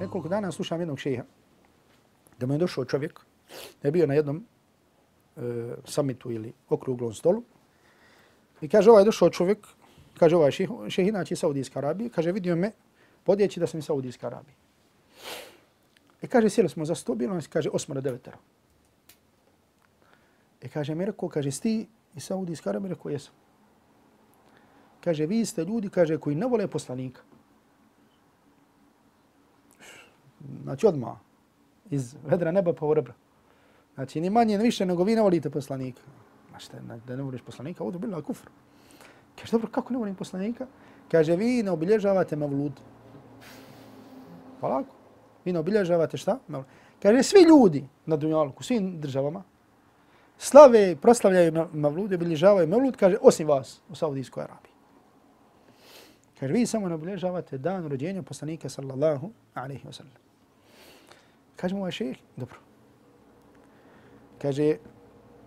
nekoliko dana slušam jednog šeha, da mu je došao čovjek, da je bio na jednom e, samitu ili okruglom stolu, i kaže, ovaj je došao čovjek, kaže, ovaj šeh, šeh inače Saudijska Arabija, kaže, vidio me podjeći da sam iz Saudijska Arabija. I kaže, sjeli smo za sto, bilo nas, kaže, osmora devetera. I kaže, mi rekao, kaže, sti iz Saudijske Arabije, rekao, jesam. Kaže, vi ste ljudi, kaže, koji ne vole poslanika. Znači, odmah. Iz vedra neba pa u rebra. Znači, ni manje, ni više, nego vi ne volite poslanika. Ma šta, da ne voliš poslanika? Ovo je kufr. Kaže, dobro, kako ne volim poslanika? Kaže, vi ne obilježavate mavlud. Polako. Vi ne obilježavate šta? Kaže, svi ljudi na Dunjalku, svim državama, slave, proslavljaju mavlud, obilježavaju mavlud, kaže, osim vas u Saudijskoj Arabiji. Kaže, vi samo nabilježavate dan rođenja poslanika sallallahu alaihi wa sallam. Kaže mu ovaj šeheh, dobro. Kaže,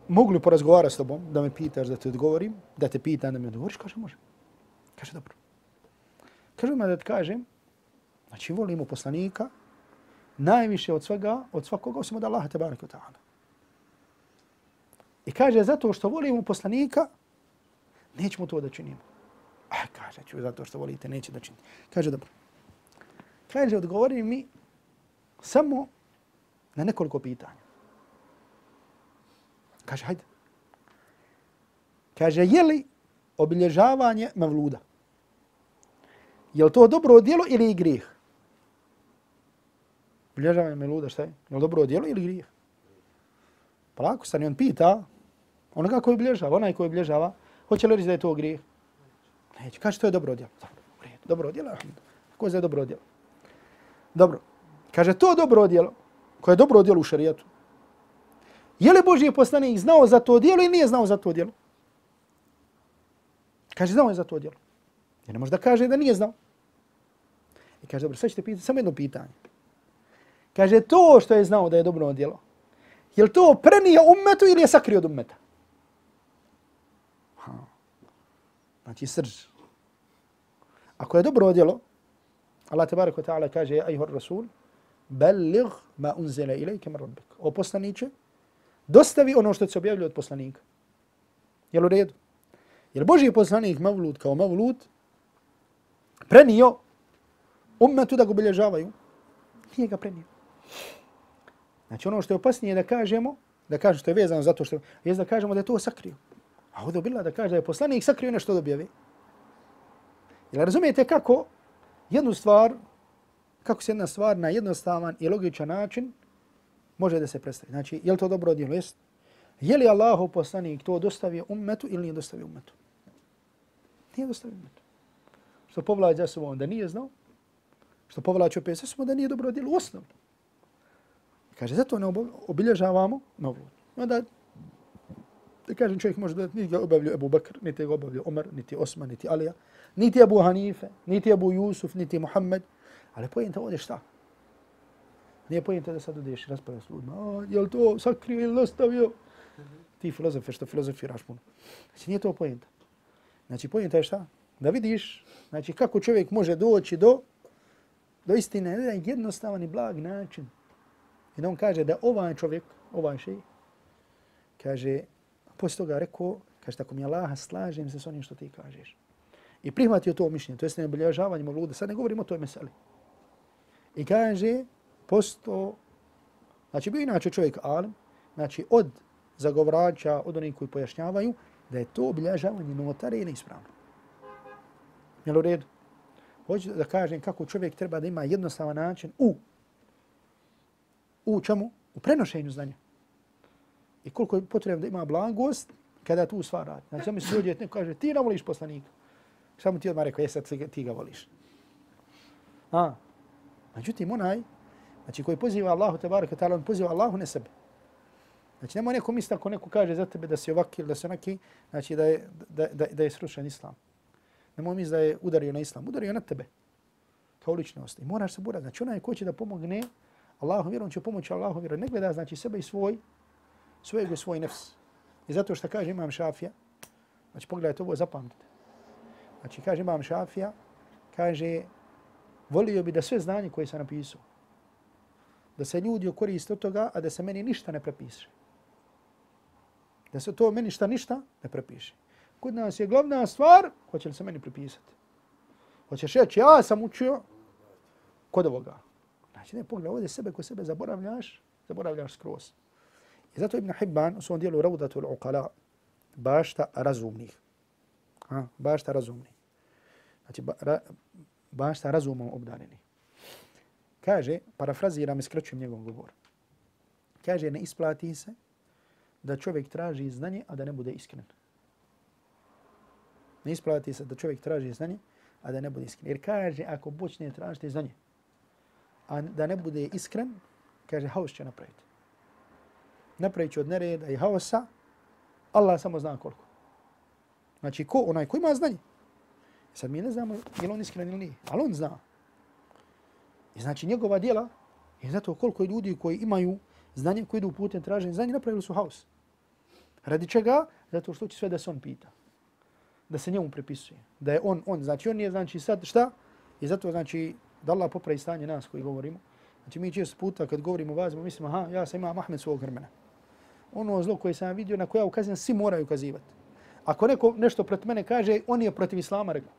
mogu li porazgovarati s tobom, da me pitaš da ti odgovorim, da te pitam da me odgovoriš? Kaže, može. Kaže, dobro. Kaže mu da ti kažem, znači volimo poslanika najviše od svega, od svakoga, osim od Allaha tabaraka ta'ala. I kaže, zato što volimo poslanika, nećemo to da činimo. A kaže, ću zato što volite, neće da činite. Kaže, dobro. Kaže, odgovori mi samo na nekoliko pitanja. Kaže, hajde. Kaže, je li obilježavanje mevluda? Je li to dobro djelo ili i grijeh? Obilježavanje mevluda, šta je? Je li dobro djelo ili grijeh? Pa lako stani, on pita, onoga koji obilježava, onaj koji obilježava, hoće li reći da je to grijeh? Neće, kaže, to je dobro djelo. Dobro, dobro djelo, Ko je dobro djelo? Dobro. Kaže, to dobro djelo, koje je dobro djelo u šarijetu, Je li Božji poslanik znao za to djelo ili nije znao za to djelo? Kaže, znao je za to djelo. Jer ne može da kaže da nije znao. I kaže, dobro, sad ćete pitati samo jedno pitanje. Kaže, to što je znao da je dobro djelo, je li to prenio ummetu ili je sakrio od ummeta? Ha. Znači, srž. Ako je dobro djelo, Allah tabaraka ta'ala kaže, ajhor rasul, belligh ma unzela ilajke mar rabbik. O poslaniće, dostavi ono što se objavljuje od poslanika. Jel u redu? Jer Boži poslanik Mavlud kao Mavlud prenio ummetu da ga obilježavaju. Nije ga prenio. Znači ono što je opasnije da kažemo, da kažemo što je vezano zato što je da kažemo da je to sakrio. A ovdje bila da kaže da je poslanik sakrio nešto da objavi. Jel razumijete kako jednu stvar, kako se jedna stvar na jednostavan i logičan način može da se predstavi. Znači, je li to dobro djelo? Jest. Je li Allahu poslanik to dostavio ummetu ili nije dostavio ummetu? Nije dostavio ummetu. Što povlađa se on da nije znao, što povlađa opet se smo da nije dobro djelo osnovno. Kaže, zato ne obilježavamo novu. Onda, da kažem, čovjek može da niti ga obavlja Ebu Bakr, niti ga obavlja Omar, niti Osman, niti Alija, niti Ebu Hanife, niti Ebu Jusuf, niti Muhammed. Ali pojenta ovdje šta? Nije pojenta da sad odeš raspravlja s ljudima. A, je li to sakrio ili ostavio? Ti filozofe što filozofiraš puno. Znači nije to pojenta. Znači pojenta je šta? Da vidiš znači, kako čovjek može doći do, do istine na jedan jednostavan i blag način. I da on kaže da ovaj čovjek, ovaj šej, kaže, poslije toga rekao, kaže, tako mi Allah, slažem se s onim što ti kažeš. I prihvatio to mišljenje, to je ne obilježavanjem. Sad ne govorimo o toj meseli. I kaže, posto, znači bio inače čovjek alim, znači od zagovrača, od onih koji pojašnjavaju, da je to obilježavanje notare neispravno. Jel u redu? Hoću da kažem kako čovjek treba da ima jednostavan način u u čemu? U prenošenju znanja. I koliko je potrebno da ima blagost kada tu stvar radi. Znači, mi se uđe, neko kaže, ti ne voliš poslanika. Samo ti odmah rekao, jesad ti ga voliš. A, međutim, onaj Znači koji poziva Allahu te bareke taala, on poziva Allahu ne sebe. Znači nema neko misli ako neko kaže za tebe da si ovaki ili da si onaki, znači da je, da, da, da je srušen islam. Nemoj misli da je udario na islam, udario na tebe kao ličnost. I moraš se borati. Znači onaj ko će da pomogne Allahu vjerom će pomoći Allahu vjerom. Ne gleda znači sebe i svoj, svojeg i svoj nefs. I zato što kaže imam šafija, znači pogledajte ovo, zapamtite. Znači kaže imam šafija, kaže volio bi da sve znanje koje sam napisao, da se ljudi koriste od toga, a da se meni ništa ne prepiše. Da se to meni šta ništa ne prepiše. Kod nas je glavna stvar, hoće li se meni prepisati. Hoćeš reći, ja sam učio kod ovoga. Znači, ne pogledaj ovdje sebe ko sebe zaboravljaš, zaboravljaš skroz. I zato Ibn Hibban u svom dijelu Ravudatu al-Uqala bašta razumnih. Ha, bašta razumnih. Znači, ba, ra, bašta razumom obdareni. Kaže, parafraziram i skraćujem njegov govor. Kaže, ne isplati se da čovjek traži znanje, a da ne bude iskren. Ne isplati se da čovjek traži znanje, a da ne bude iskren. Jer kaže, ako počne tražiti znanje, a da ne bude iskren, kaže, haos će napraviti. Napravit će od nereda i haosa, Allah samo zna koliko. Znači, ko, onaj ko ima znanje. E sad mi ne znamo je li on iskren ili nije, ali on zna. I znači, njegova djela je zato koliko ljudi koji imaju znanje, koji idu putem traženja znanja, napravili su haos. Radi čega? Zato što će sve da se on pita. Da se njemu prepisuje. Da je on, on. Znači, on je, znači, sad šta? I zato, znači, da Allah popravi stanje nas koji govorimo. Znači mi često puta kad govorimo o vazima, mislimo, aha, ja sam imam Ahmed svog vremena. Ono zlo koje sam vidio, na koje ja ukazujem, svi moraju ukazivati. Ako neko nešto protiv mene kaže, on je protiv Islama, rekao.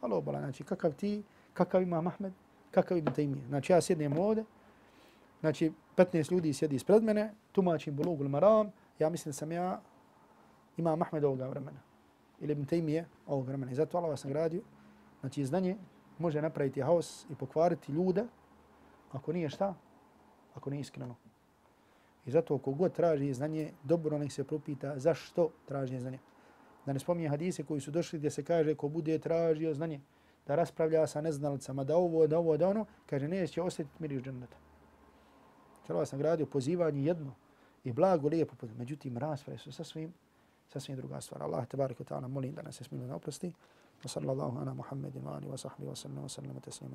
Ali obala, znači, kakav ti, kakav ima Ahmed, kakav ibn Taymiye. Znači, ja sjednem ovde, znači, 15 ljudi sjedi ispred mene, tumačim bulugul maram, ja mislim da sam ja imam Ahmed ovoga vremena. Ili ibn Taymiye ovog vremena. I zato Allah vas nagradio. Znači, znanje može napraviti haos i pokvariti ljude ako nije šta? Ako nije iskreno. I zato kogod traži znanje, dobro nek se propita zašto traži znanje. Da ne spominje hadise koji su došli gdje se kaže ko bude tražio znanje, da raspravlja sa neznalicama, da ovo, da ovo, da ono, kaže neće osjetiti miriš dženneta. Čelova sam gradio pozivanje jedno i blago lijepo, međutim rasprave su sasvim, sasvim druga stvar. Allah te barek ta'ala molim da nas je smilu na oprosti. Wa sallallahu ala Muhammedin wa ali wa sahbihi wa sallam wa sallam